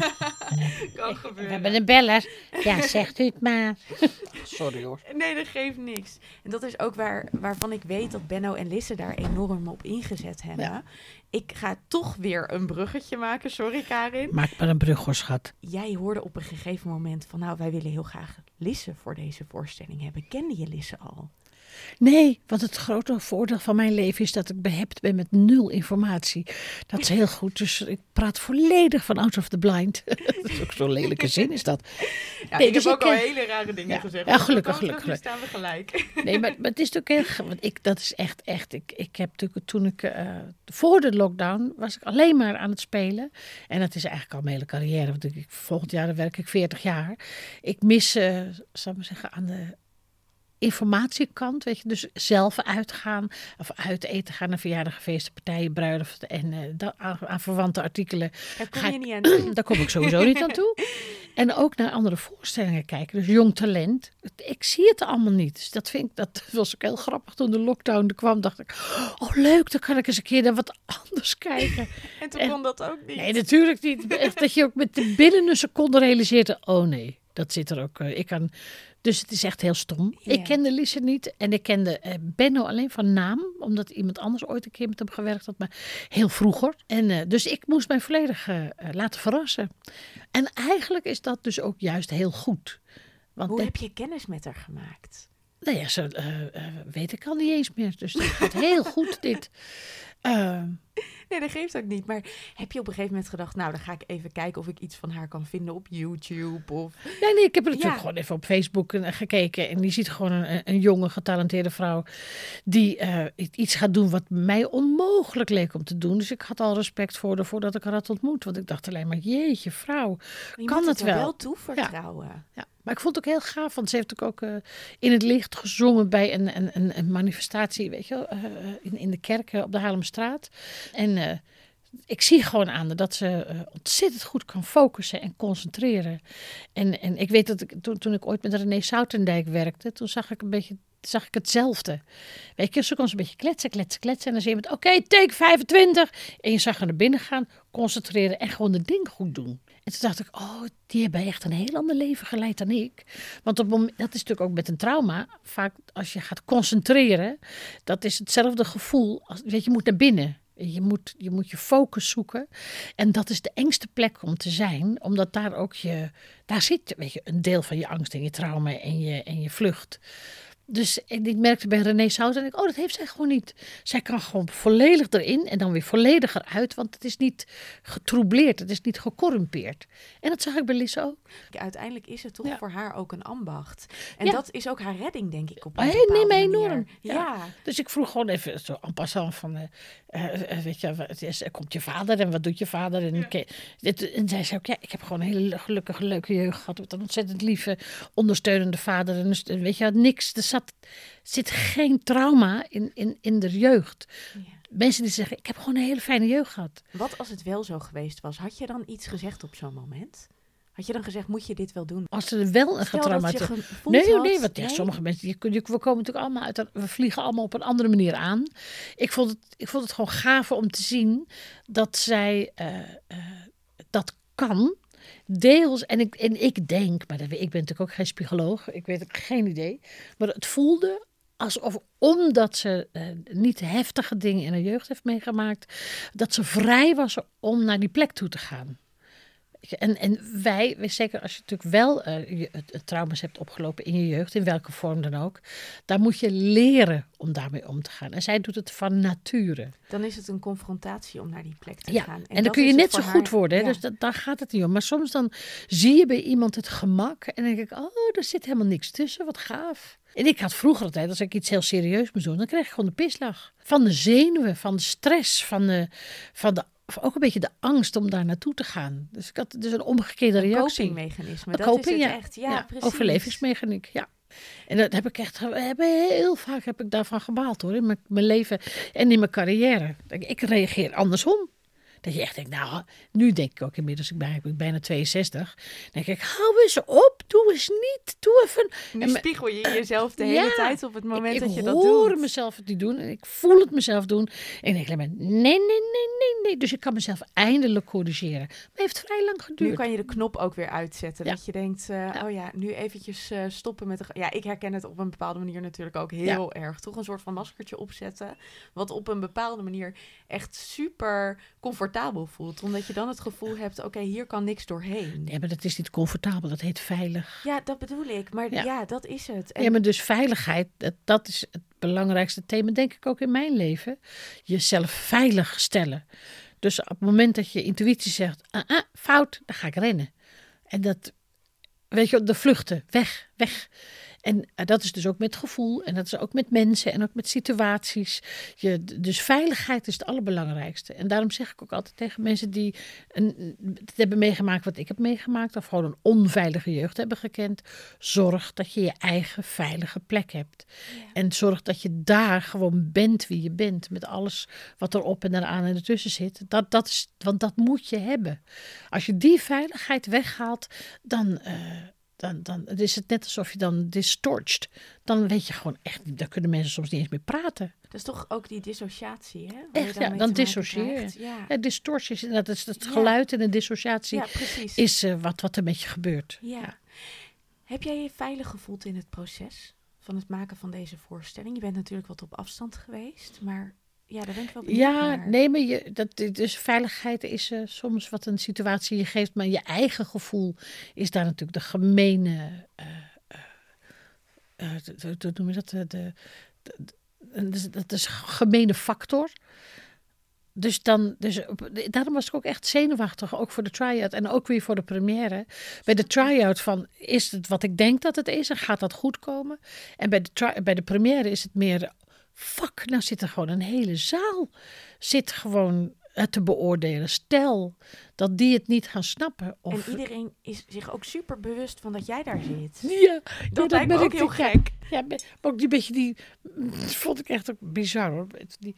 (laughs) kan gebeuren. We hebben een beller. Ja, zegt u het maar. (laughs) Sorry hoor. Nee, dat geeft niks. En dat is ook waar, waarvan ik weet dat Benno en Lisse daar enorm op ingezet hebben. Ik ga toch weer een bruggetje maken. Sorry, Karin. Maak maar een brug, hoor, schat. Jij hoorde op een gegeven moment van... nou, wij willen heel graag Lisse voor deze voorstelling hebben. Kende je Lisse al? Nee, want het grote voordeel van mijn leven is dat ik behept ben met nul informatie. Dat is heel goed. Dus ik praat volledig van out of the blind. (laughs) dat is ook zo'n lelijke zin, is dat. Ja, nee, ik dus heb ook al hele rare dingen gezegd. Ja, gelukkig, gelukkig. Dan staan we gelijk. nee, maar, maar, het is natuurlijk heel... Want ik, dat is echt, echt... Ik, ik heb natuurlijk toen ik... Uh, voor de lockdown was ik alleen maar aan het spelen. En dat is eigenlijk al mijn hele carrière. Want ik, volgend jaar werk ik 40 jaar. Ik mis, uh, zal ik maar zeggen, aan de informatiekant, weet je, dus zelf uitgaan of uit eten gaan naar verjaardagen, feesten, partijen, bruiloft en uh, aan, aan, verwante artikelen. Daar kom je niet aan (clears throat) toe. Daar kom ik sowieso niet aan toe. En ook naar andere voorstellingen kijken, dus jong talent. Ik zie het allemaal niet. Dus dat vind ik, dat (laughs) was ook heel grappig toen de lockdown er kwam. Dacht ik, oh leuk, dan kan ik eens een keer naar wat anders kijken. (laughs) En toen kon dat ook niet. Nee, natuurlijk niet. dat je ook met de binnen een seconde realiseert, oh nee, dat zit er ook. Uh, ik kan dus het is echt heel stom. Ik kende Lisse niet en ik kende uh, Benno alleen van naam, omdat iemand anders ooit een keer met hem gewerkt had, maar heel vroeger. En uh, dus ik moest mij volledig uh, laten verrassen. En eigenlijk is dat dus ook juist heel goed. Want Hoe heb je kennis met haar gemaakt? Nou ja, zo weet ik al niet eens meer. Dus dat gaat heel goed dit. (laughs) (laughs) Nee, dat geeft ook niet. Maar heb je op een gegeven moment gedacht, nou, dan ga ik even kijken of ik iets van haar kan vinden op YouTube? Of... Nee, nee, ik heb natuurlijk gewoon even op Facebook eh, gekeken. En die ziet gewoon een, een jonge, getalenteerde vrouw die uh, iets gaat doen wat mij onmogelijk leek om te doen. Dus ik had al respect voor haar voordat ik haar had ontmoet. Want ik dacht alleen maar, jeetje, vrouw, kan het wel? wel toevertrouwen. Ja. ja. Maar ik vond het ook heel gaaf, want ze heeft ook uh, in het licht gezongen bij een, een, een manifestatie, weet je, uh, in, in de kerk op de Haarlemstraat. En ik zie gewoon aan dat ze ontzettend goed kan focussen en concentreren. En, en ik weet dat ik, toen, toen ik ooit met René Soutendijk werkte, toen zag ik een beetje zag ik hetzelfde. Weet je, ze kon ze een beetje kletsen, kletsen, kletsen. En dan zie je oké, take 25. En je zag haar naar binnen gaan, concentreren en gewoon het ding goed doen. En toen dacht ik, oh, die hebben echt een heel ander leven geleid dan ik. Want op dat is natuurlijk ook met een trauma. Vaak als je gaat concentreren, dat is hetzelfde gevoel. Als, weet je, je moet naar binnen. Je moet, je moet je focus zoeken. En dat is de engste plek om te zijn, omdat daar ook je, daar zit weet je, een deel van je angst en je trauma en je, en je vlucht. Dus ik merkte bij René Sout en ik, oh, dat heeft zij gewoon niet. Zij kan gewoon volledig erin en dan weer volledig eruit, want het is niet getroubleerd, het is niet gecorrumpeerd. En dat zag ik bij Lisa ook. Uiteindelijk is het toch voor haar ook een ambacht. En dat is ook haar redding, denk ik, op een oh, nee, me enorm. Ja. Dus ik vroeg gewoon even zo en passant van, uh, uh, weet je, het is, komt je vader en wat doet je vader? En, en zij zei ook, ja, ik heb gewoon een hele gelukkige, leuke jeugd gehad met een ontzettend lieve, ondersteunende vader. En weet je, niks, zit geen trauma in, in, in de jeugd. Ja. Mensen die zeggen, ik heb gewoon een hele fijne jeugd gehad. Wat als het wel zo geweest was? Had je dan iets gezegd op zo'n moment? Had je dan gezegd, moet je dit wel doen? Als er wel een getraumatiseerd... Nee, had, nee, want ja, sommige mensen, je, we komen natuurlijk allemaal uit, we vliegen allemaal op een andere manier aan. Ik vond het, ik vond het gewoon gaaf om te zien dat zij uh, uh, dat kan. Deels, en ik, en ik denk, maar ik ben natuurlijk ook geen psycholoog, ik weet ook geen idee. Maar het voelde alsof, omdat ze uh, niet heftige dingen in haar jeugd heeft meegemaakt, dat ze vrij was om naar die plek toe te gaan. En, en wij, zeker als je natuurlijk wel uh, je, het, trauma's hebt opgelopen in je jeugd, in welke vorm dan ook, daar moet je leren om daarmee om te gaan. En zij doet het van nature. Dan is het een confrontatie om naar die plek te ja, gaan. En, dan kun je net zo goed worden. Hè? Dus dat, daar gaat het niet om. Maar soms dan zie je bij iemand het gemak en dan denk ik, oh, er zit helemaal niks tussen. Wat gaaf. En ik had vroeger altijd, als ik iets heel serieus moest doen, dan kreeg ik gewoon de pislag. Van de zenuwen, van de stress, van de, van de ook een beetje de angst om daar naartoe te gaan. Dus ik had dus een omgekeerde een reactie. Copingmechanisme. Een dat coping, is het ja. echt. Ja, precies. Overlevingsmechaniek, ja. En dat heb ik echt, heb heel vaak heb ik daarvan gebaald hoor, in mijn, mijn leven en in mijn carrière. Ik reageer andersom. Dat je echt denkt, nou, nu denk ik ook inmiddels, ik ben, ik bijna 62. denk ik, hou eens op, doe eens niet, doe even. Nu en spiegel je jezelf de hele tijd op het moment dat je dat doet. Ik hoor mezelf het niet doen en ik voel het mezelf doen. En ik denk, nee, nee, nee, nee, nee, nee. Dus ik kan mezelf eindelijk corrigeren. Maar het heeft vrij lang geduurd. Nu kan je de knop ook weer uitzetten. Dat je denkt, uh, oh ja, nu eventjes uh, stoppen met de... Ja, ik herken het op een bepaalde manier natuurlijk ook heel erg. Toch een soort van maskertje opzetten. Wat op een bepaalde manier echt super comfortabel voelt. Omdat je dan het gevoel hebt, oké, hier kan niks doorheen. Nee, maar dat is niet comfortabel, dat heet veilig. Ja, dat bedoel ik. Maar ja, dat is het. En... Ja, maar dus veiligheid, dat, dat is het belangrijkste thema, denk ik ook in mijn leven. Jezelf veilig stellen. Dus op het moment dat je intuïtie zegt, ah, ah, fout, dan ga ik rennen. En dat, weet je, de vluchten, weg, weg. En eh, dat is dus ook met gevoel en dat is ook met mensen en ook met situaties. Je, dus veiligheid is het allerbelangrijkste. En daarom zeg ik ook altijd tegen mensen die een, het hebben meegemaakt wat ik heb meegemaakt, of gewoon een onveilige jeugd hebben gekend. Zorg dat je je eigen veilige plek hebt. En zorg dat je daar gewoon bent wie je bent, met alles wat erop en eraan en ertussen zit. Dat, dat is, want dat moet je hebben. Als je die veiligheid weghaalt, dan. Uh, dan, dan is het net alsof je dan distorcht. Dan weet je gewoon echt dan kunnen mensen soms niet eens meer praten. Dat is toch ook die dissociatie, hè? Echt, dan ja, dan dissocieer je. Ja. ja. distortie dat is het geluid en de dissociatie is uh, wat, wat er met je gebeurt. Ja. Heb jij je veilig gevoeld in het proces van het maken van deze voorstelling? Je bent natuurlijk wat op afstand geweest, maar ja, daar ben ik wel benieuwd Ja, nee, maar je, dat, dus veiligheid is uh, soms wat een situatie je geeft, maar je eigen gevoel is daar natuurlijk de gemene, uh, hoe noem je dat, de, de, de, dat is gemene factor. Dus dan, dus daarom was ik ook echt zenuwachtig, ook voor de try-out en ook weer voor de première. Bij de try-out van, is het wat ik denk dat het is en gaat dat goed komen? En bij de, bij de première is het meer, fuck, nou zit er gewoon een hele zaal. Zit gewoon te beoordelen. Stel dat die het niet gaan snappen. Of... En iedereen is zich ook super bewust van dat jij daar zit. Ja, dat, lijkt me ook heel gek. Ja, maar ook die beetje die, vond ik echt ook bizar hoor. Die,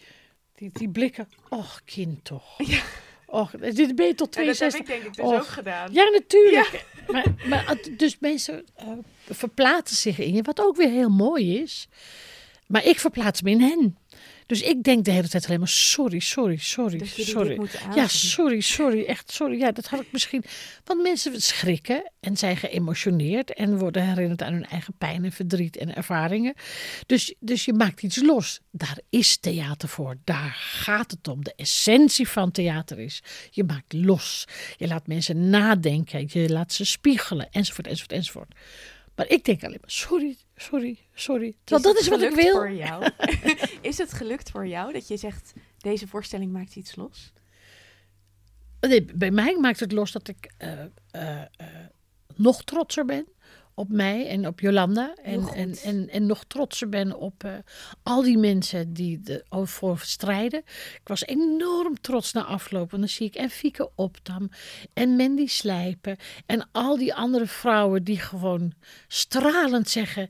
die, die blikken, och kind toch. Ja. Och, dit ben je tot 62. dat heb ik denk ik dus ook gedaan. Ja, natuurlijk. Maar, maar, dus mensen uh, verplaatsen zich in je, wat ook weer heel mooi is. Maar ik verplaats me in hen. Dus ik denk de hele tijd alleen maar sorry, sorry, sorry, sorry. Ja, sorry, sorry, echt sorry. Ja, dat had ik misschien. Want mensen schrikken en zijn geëmotioneerd en worden herinnerd aan hun eigen pijn en verdriet en ervaringen. Dus, dus je maakt iets los. Daar is theater voor. Daar gaat het om. De essentie van theater is: je maakt los. Je laat mensen nadenken. Je laat ze spiegelen, enzovoort, enzovoort, enzovoort. Maar ik denk alleen maar, sorry, sorry, sorry. Want dat is wat ik wil. Voor jou? (laughs) is het gelukt voor jou dat je zegt, deze voorstelling maakt iets los? Nee, bij mij maakt het los dat ik uh, uh, nog trotser ben op mij en op Jolanda. En, en, en, en nog trotser ben op uh, al die mensen die ervoor strijden. Ik was enorm trots na afloop. En dan zie ik en Fieke Opdam en Mandy Slijpen. En al die andere vrouwen die gewoon stralend zeggen...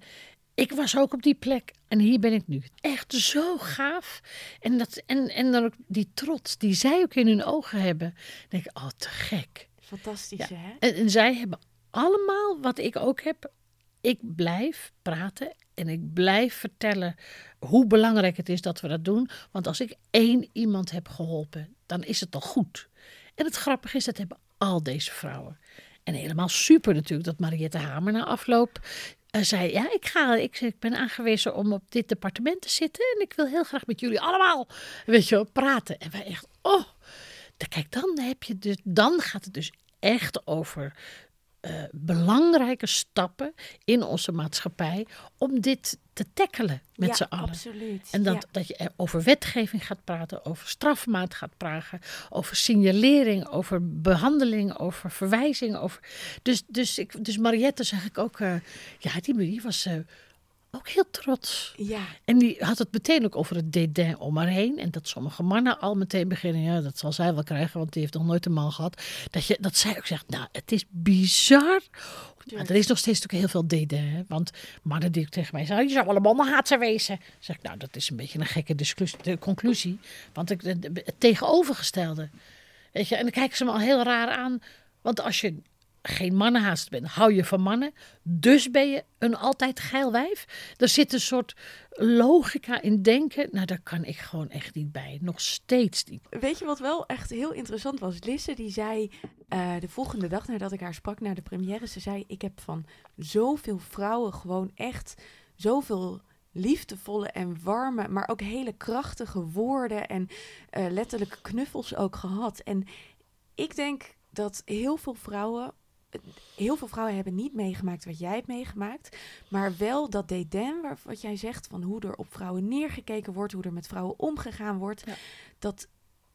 Ik was ook op die plek en hier ben ik nu. Echt zo gaaf. En, dat, en, en dan ook die trots die zij ook in hun ogen hebben. Dan denk ik, oh, te gek. Fantastisch, hè? En, en, zij hebben allemaal wat ik ook heb. Ik blijf praten en ik blijf vertellen hoe belangrijk het is dat we dat doen. Want als ik één iemand heb geholpen, dan is het al goed. En het grappige is, dat hebben al deze vrouwen. En helemaal super natuurlijk dat Mariette Hamer na afloop uh, zei: Ja, ik, ga, ik, ik ben aangewezen om op dit departement te zitten. En ik wil heel graag met jullie allemaal, weet je, praten. En wij echt, oh, kijk, dan heb je dus, dan gaat het dus echt over eh, belangrijke stappen in onze maatschappij om dit te tackelen met ja, z'n allen. absoluut. En dat, Ja. dat je over wetgeving gaat praten, over strafmaat gaat praten, over signalering, over behandeling, over verwijzing. Over... Dus, dus, ik, dus Mariette zag ik ook, eh, ja, die, die was eh, ook heel trots. Ja, En die had het meteen ook over het dédain om haar heen. En dat sommige mannen al meteen beginnen, ja, dat zal zij wel krijgen, want die heeft nog nooit een man gehad. Dat, je, dat zij ook zegt, nou, het is bizar. Maar er is nog steeds natuurlijk heel veel dédain. hè. Want mannen die tegen mij zeggen, je zou wel een mannenhaatser wezen. Zeg ik, nou, dat is een beetje een gekke de conclusie. Want ik, het tegenovergestelde. Weet je, en dan kijken ze me al heel raar aan. Want als je geen mannenhaast bent, hou je van mannen. Dus ben je een altijd geil wijf. Er zit een soort logica in denken. Nou, daar kan ik gewoon echt niet bij. Nog steeds niet. Weet je wat wel echt heel interessant was? Lisse die zei eh, de volgende dag nadat ik haar sprak naar de première, ze zei: Ik heb van zoveel vrouwen gewoon echt zoveel liefdevolle en warme, maar ook hele krachtige woorden en eh, letterlijke knuffels ook gehad. En ik denk dat heel veel vrouwen. Heel veel vrouwen hebben niet meegemaakt wat jij hebt meegemaakt. Maar wel dat dédain, waar- wat jij zegt, van hoe er op vrouwen neergekeken wordt, hoe er met vrouwen omgegaan wordt. Ja. Dat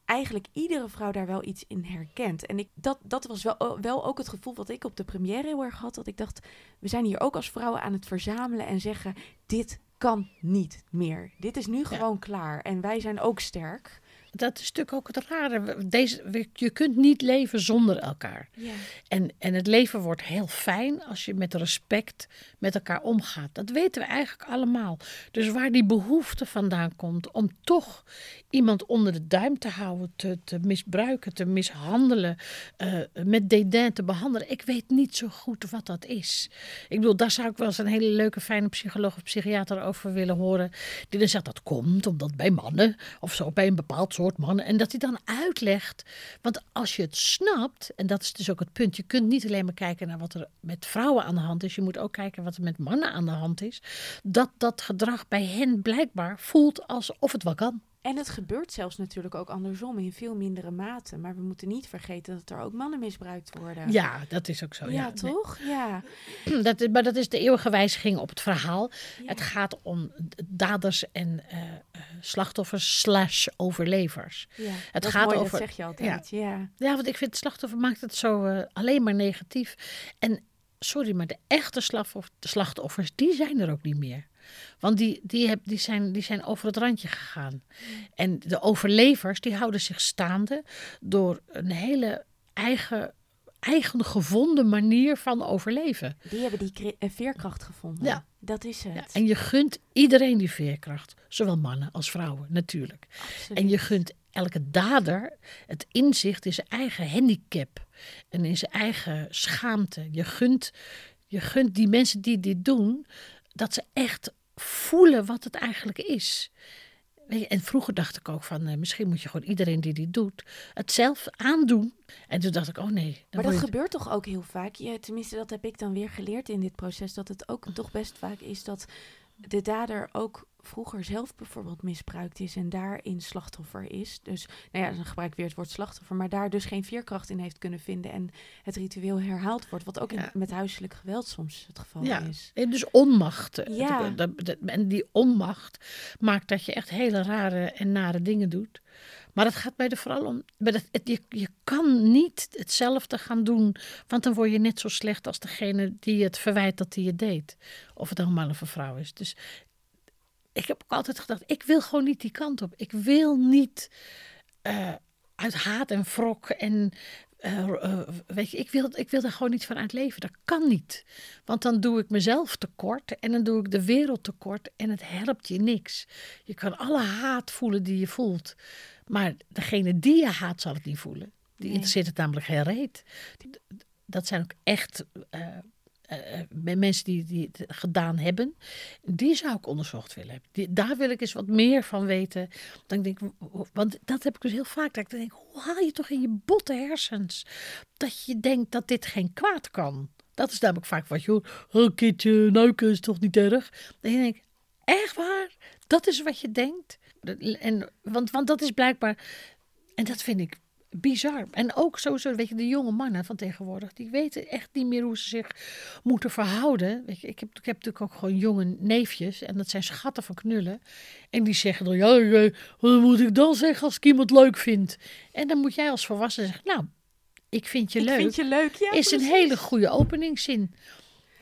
eigenlijk iedere vrouw daar wel iets in herkent. En ik, dat, dat was wel, wel ook het gevoel wat ik op de première heel erg had. Dat ik dacht, we zijn hier ook als vrouwen aan het verzamelen en zeggen, dit kan niet meer. Dit is nu gewoon klaar. En wij zijn ook sterk. Dat is natuurlijk ook het rare. Deze, je kunt niet leven zonder elkaar. Ja. En, en het leven wordt heel fijn als je met respect met elkaar omgaat. Dat weten we eigenlijk allemaal. Dus waar die behoefte vandaan komt om toch iemand onder de duim te houden, te, te misbruiken, te mishandelen, eh, met dédain te behandelen. Ik weet niet zo goed wat dat is. Ik bedoel, daar zou ik wel eens een hele leuke, fijne psycholoog of psychiater over willen horen. Die dan zegt dat komt omdat bij mannen of zo, bij een bepaald soort En dat hij dan uitlegt. Want als je het snapt, en dat is dus ook het punt, je kunt niet alleen maar kijken naar wat er met vrouwen aan de hand is. Je moet ook kijken wat er met mannen aan de hand is. Dat dat gedrag bij hen blijkbaar voelt alsof het wel kan. En het gebeurt zelfs natuurlijk ook andersom in veel mindere mate. Maar we moeten niet vergeten dat er ook mannen misbruikt worden. Ja, dat is ook zo. Ja, Ja, toch? Ja. (clears throat) Dat, maar dat is de eeuwige wijziging op het verhaal. Ja. Het gaat om daders en eh, eh, slachtoffers slash overlevers. ja. Het dat gaat mooi, over- Dat zeg je altijd. Ja. Ja, want ik vind slachtoffer maakt het zo eh, alleen maar negatief. En sorry, maar de echte slachtoffer- de slachtoffers, die zijn er ook niet meer. Want die, die, heb, die, zijn, die zijn over het randje gegaan. En de overlevers, die houden zich staande door een hele eigen, eigen gevonden manier van overleven. Die hebben die eh, veerkracht gevonden. Ja. Dat is het. Ja, en je gunt iedereen die veerkracht. Zowel mannen als vrouwen, natuurlijk. Absoluut. En je gunt elke dader het inzicht in zijn eigen handicap en in zijn eigen schaamte. Je gunt, je gunt die mensen die dit doen, dat ze echt voelen wat het eigenlijk is. En vroeger dacht ik ook van, eh, misschien moet je gewoon iedereen die dit doet, het zelf aandoen. En toen dacht ik, oh nee. Maar dat je- gebeurt toch ook heel vaak? Ja, tenminste, dat heb ik dan weer geleerd in dit proces. Dat het ook toch best vaak is dat de dader ook vroeger zelf bijvoorbeeld misbruikt is en daarin slachtoffer is. Dus, nou ja, dan gebruik ik weer het woord slachtoffer, maar daar dus geen veerkracht in heeft kunnen vinden en het ritueel herhaald wordt. Wat ook in- Ja. met huiselijk geweld soms het geval Ja. is. En dus onmacht. eh, Ja. En die onmacht maakt dat je echt hele rare en nare dingen doet. Maar het gaat mij er vooral om. Je, je kan niet hetzelfde gaan doen. Want dan word je net zo slecht als degene die het verwijt dat hij het deed. Of het dan een vrouw is. Dus ik heb ook altijd gedacht: ik wil gewoon niet die kant op. Ik wil niet eh, uit haat en wrok en. eh, eh, weet je, ik wil, ik wil er gewoon niet van uit leven. Dat kan niet. Want dan doe ik mezelf tekort en dan doe ik de wereld tekort en het helpt je niks. Je kan alle haat voelen die je voelt, maar degene die je haat zal het niet voelen. Die Nee. interesseert het namelijk geen reet. Dat zijn ook echt eh, eh, eh, mensen die, die het gedaan hebben. Die zou ik onderzocht willen hebben. Die, daar wil ik eens wat meer van weten. Dan denk ik, want dat heb ik dus heel vaak. Dat ik denk, hoe haal je toch in je botte hersens dat je denkt dat dit geen kwaad kan? Dat is namelijk vaak wat je hoort. Oh, kindje, neuken is toch niet erg? Dan denk ik, echt waar? Dat is wat je denkt? En, want, want dat is blijkbaar... En dat vind ik bizar. En ook sowieso, weet je, de jonge mannen van tegenwoordig, die weten echt niet meer hoe ze zich moeten verhouden. Weet je, ik heb, ik heb natuurlijk ook gewoon jonge neefjes en dat zijn schatten van knullen. En die zeggen dan, ja, wat moet ik dan zeggen als ik iemand leuk vind? En dan moet jij als volwassene zeggen, nou, ik vind je ik leuk. vind je leuk, ja. is een hele goede openingszin.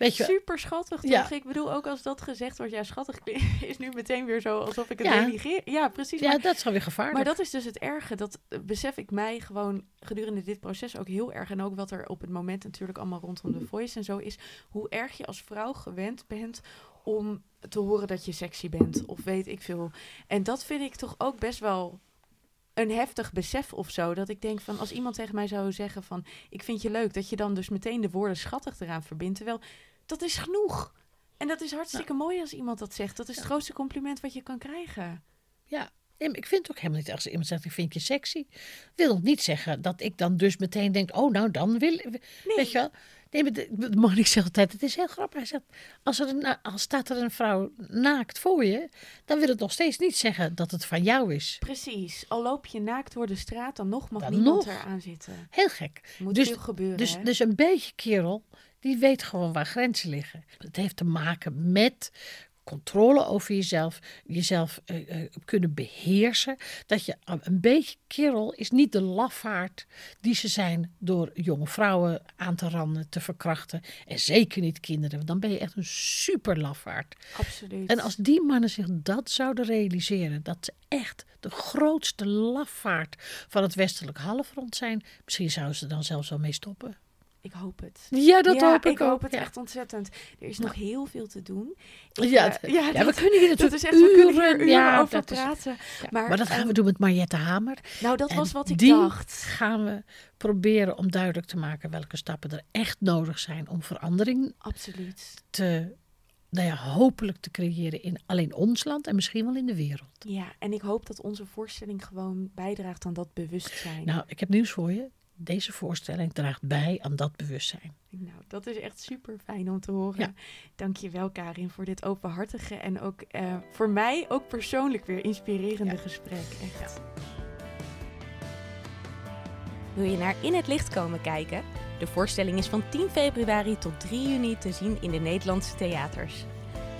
Weet je, Super schattig, toch? Ja. Ik bedoel, ook als dat gezegd wordt, ja, schattig (laughs) is nu meteen weer zo alsof ik het Ja. negeer. Ja, precies. ja, maar, dat is alweer gevaarlijk. maar dat is dus het erge. Dat eh, besef ik mij gewoon gedurende dit proces ook heel erg. En ook wat er op het moment natuurlijk allemaal rondom de voice en zo is. Hoe erg je als vrouw gewend bent om te horen dat je sexy bent. Of weet ik veel. En dat vind ik toch ook best wel een heftig besef of zo. Dat ik denk van als iemand tegen mij zou zeggen van ik vind je leuk. Dat je dan dus meteen de woorden schattig eraan verbindt. Terwijl dat is genoeg. En dat is hartstikke mooi als iemand dat zegt. Dat is het grootste compliment wat je kan krijgen. Ja, nee, ik vind het ook helemaal niet als iemand zegt ik vind je sexy. Wil niet zeggen dat ik dan dus meteen denk, oh nou dan wil Weet je wel? Nee, maar de Monique zegt altijd, het is heel grappig. Hij zegt, als, er een, als staat er een vrouw naakt voor je, dan wil het nog steeds niet zeggen dat het van jou is. Precies. Al loop je naakt door de straat, dan nog mag Dan niemand nog. eraan zitten. Heel gek. Moet Dus- veel gebeuren, Dus, hè? dus een beetje kerel, die weet gewoon waar grenzen liggen. Het heeft te maken met controle over jezelf, jezelf eh, eh, kunnen beheersen. Dat je een een beetje kerel is niet de lafaard die ze zijn door jonge vrouwen aan te randen, te verkrachten. En zeker niet kinderen, want dan ben je echt een super lafaard. Absoluut. En als die mannen zich dat zouden realiseren, dat ze echt de grootste lafaard van het westelijk halfrond zijn, misschien zouden ze dan zelfs wel mee stoppen. Ik hoop het. Ja, dat ja, hoop ik, ook. hoop het ja. echt ontzettend. Er is nog heel veel te doen. Ik, Ja, eh, ja, dat- we kunnen hier natuurlijk echt, hier uren- ja, over is- praten. Ja, maar, maar, dat gaan ehm, we doen met Mariette Hamer. Nou, dat En was wat ik die dacht. gaan we proberen om duidelijk te maken welke stappen er echt nodig zijn om verandering Absoluut. te, nou ja, hopelijk te creëren in alleen ons land en misschien wel in de wereld. Ja, en ik hoop dat onze voorstelling gewoon bijdraagt aan dat bewustzijn. Nou, ik heb nieuws voor je. Deze voorstelling draagt bij aan dat bewustzijn. Nou, dat is echt super fijn om te horen. Ja. Dank je wel, Karin, voor dit openhartige en ook eh, voor mij ook persoonlijk weer inspirerende Ja. gesprek. Echt. Wil je naar In het Licht komen kijken? De voorstelling is van 10 februari tot 3 juni te zien in de Nederlandse theaters.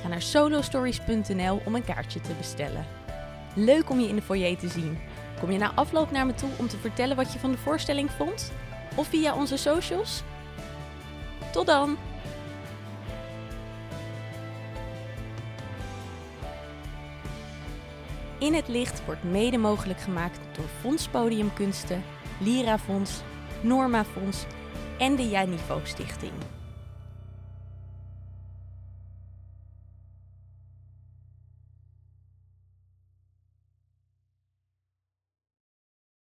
Ga naar solostories.nl om een kaartje te bestellen. Leuk om je in de foyer te zien. Kom je na afloop naar me toe om te vertellen wat je van de voorstelling vond? Of via onze socials? Tot dan! In het Licht wordt mede mogelijk gemaakt door Fonds Podiumkunsten, Lira Fonds, Norma Fonds en de Ja Niveau Stichting.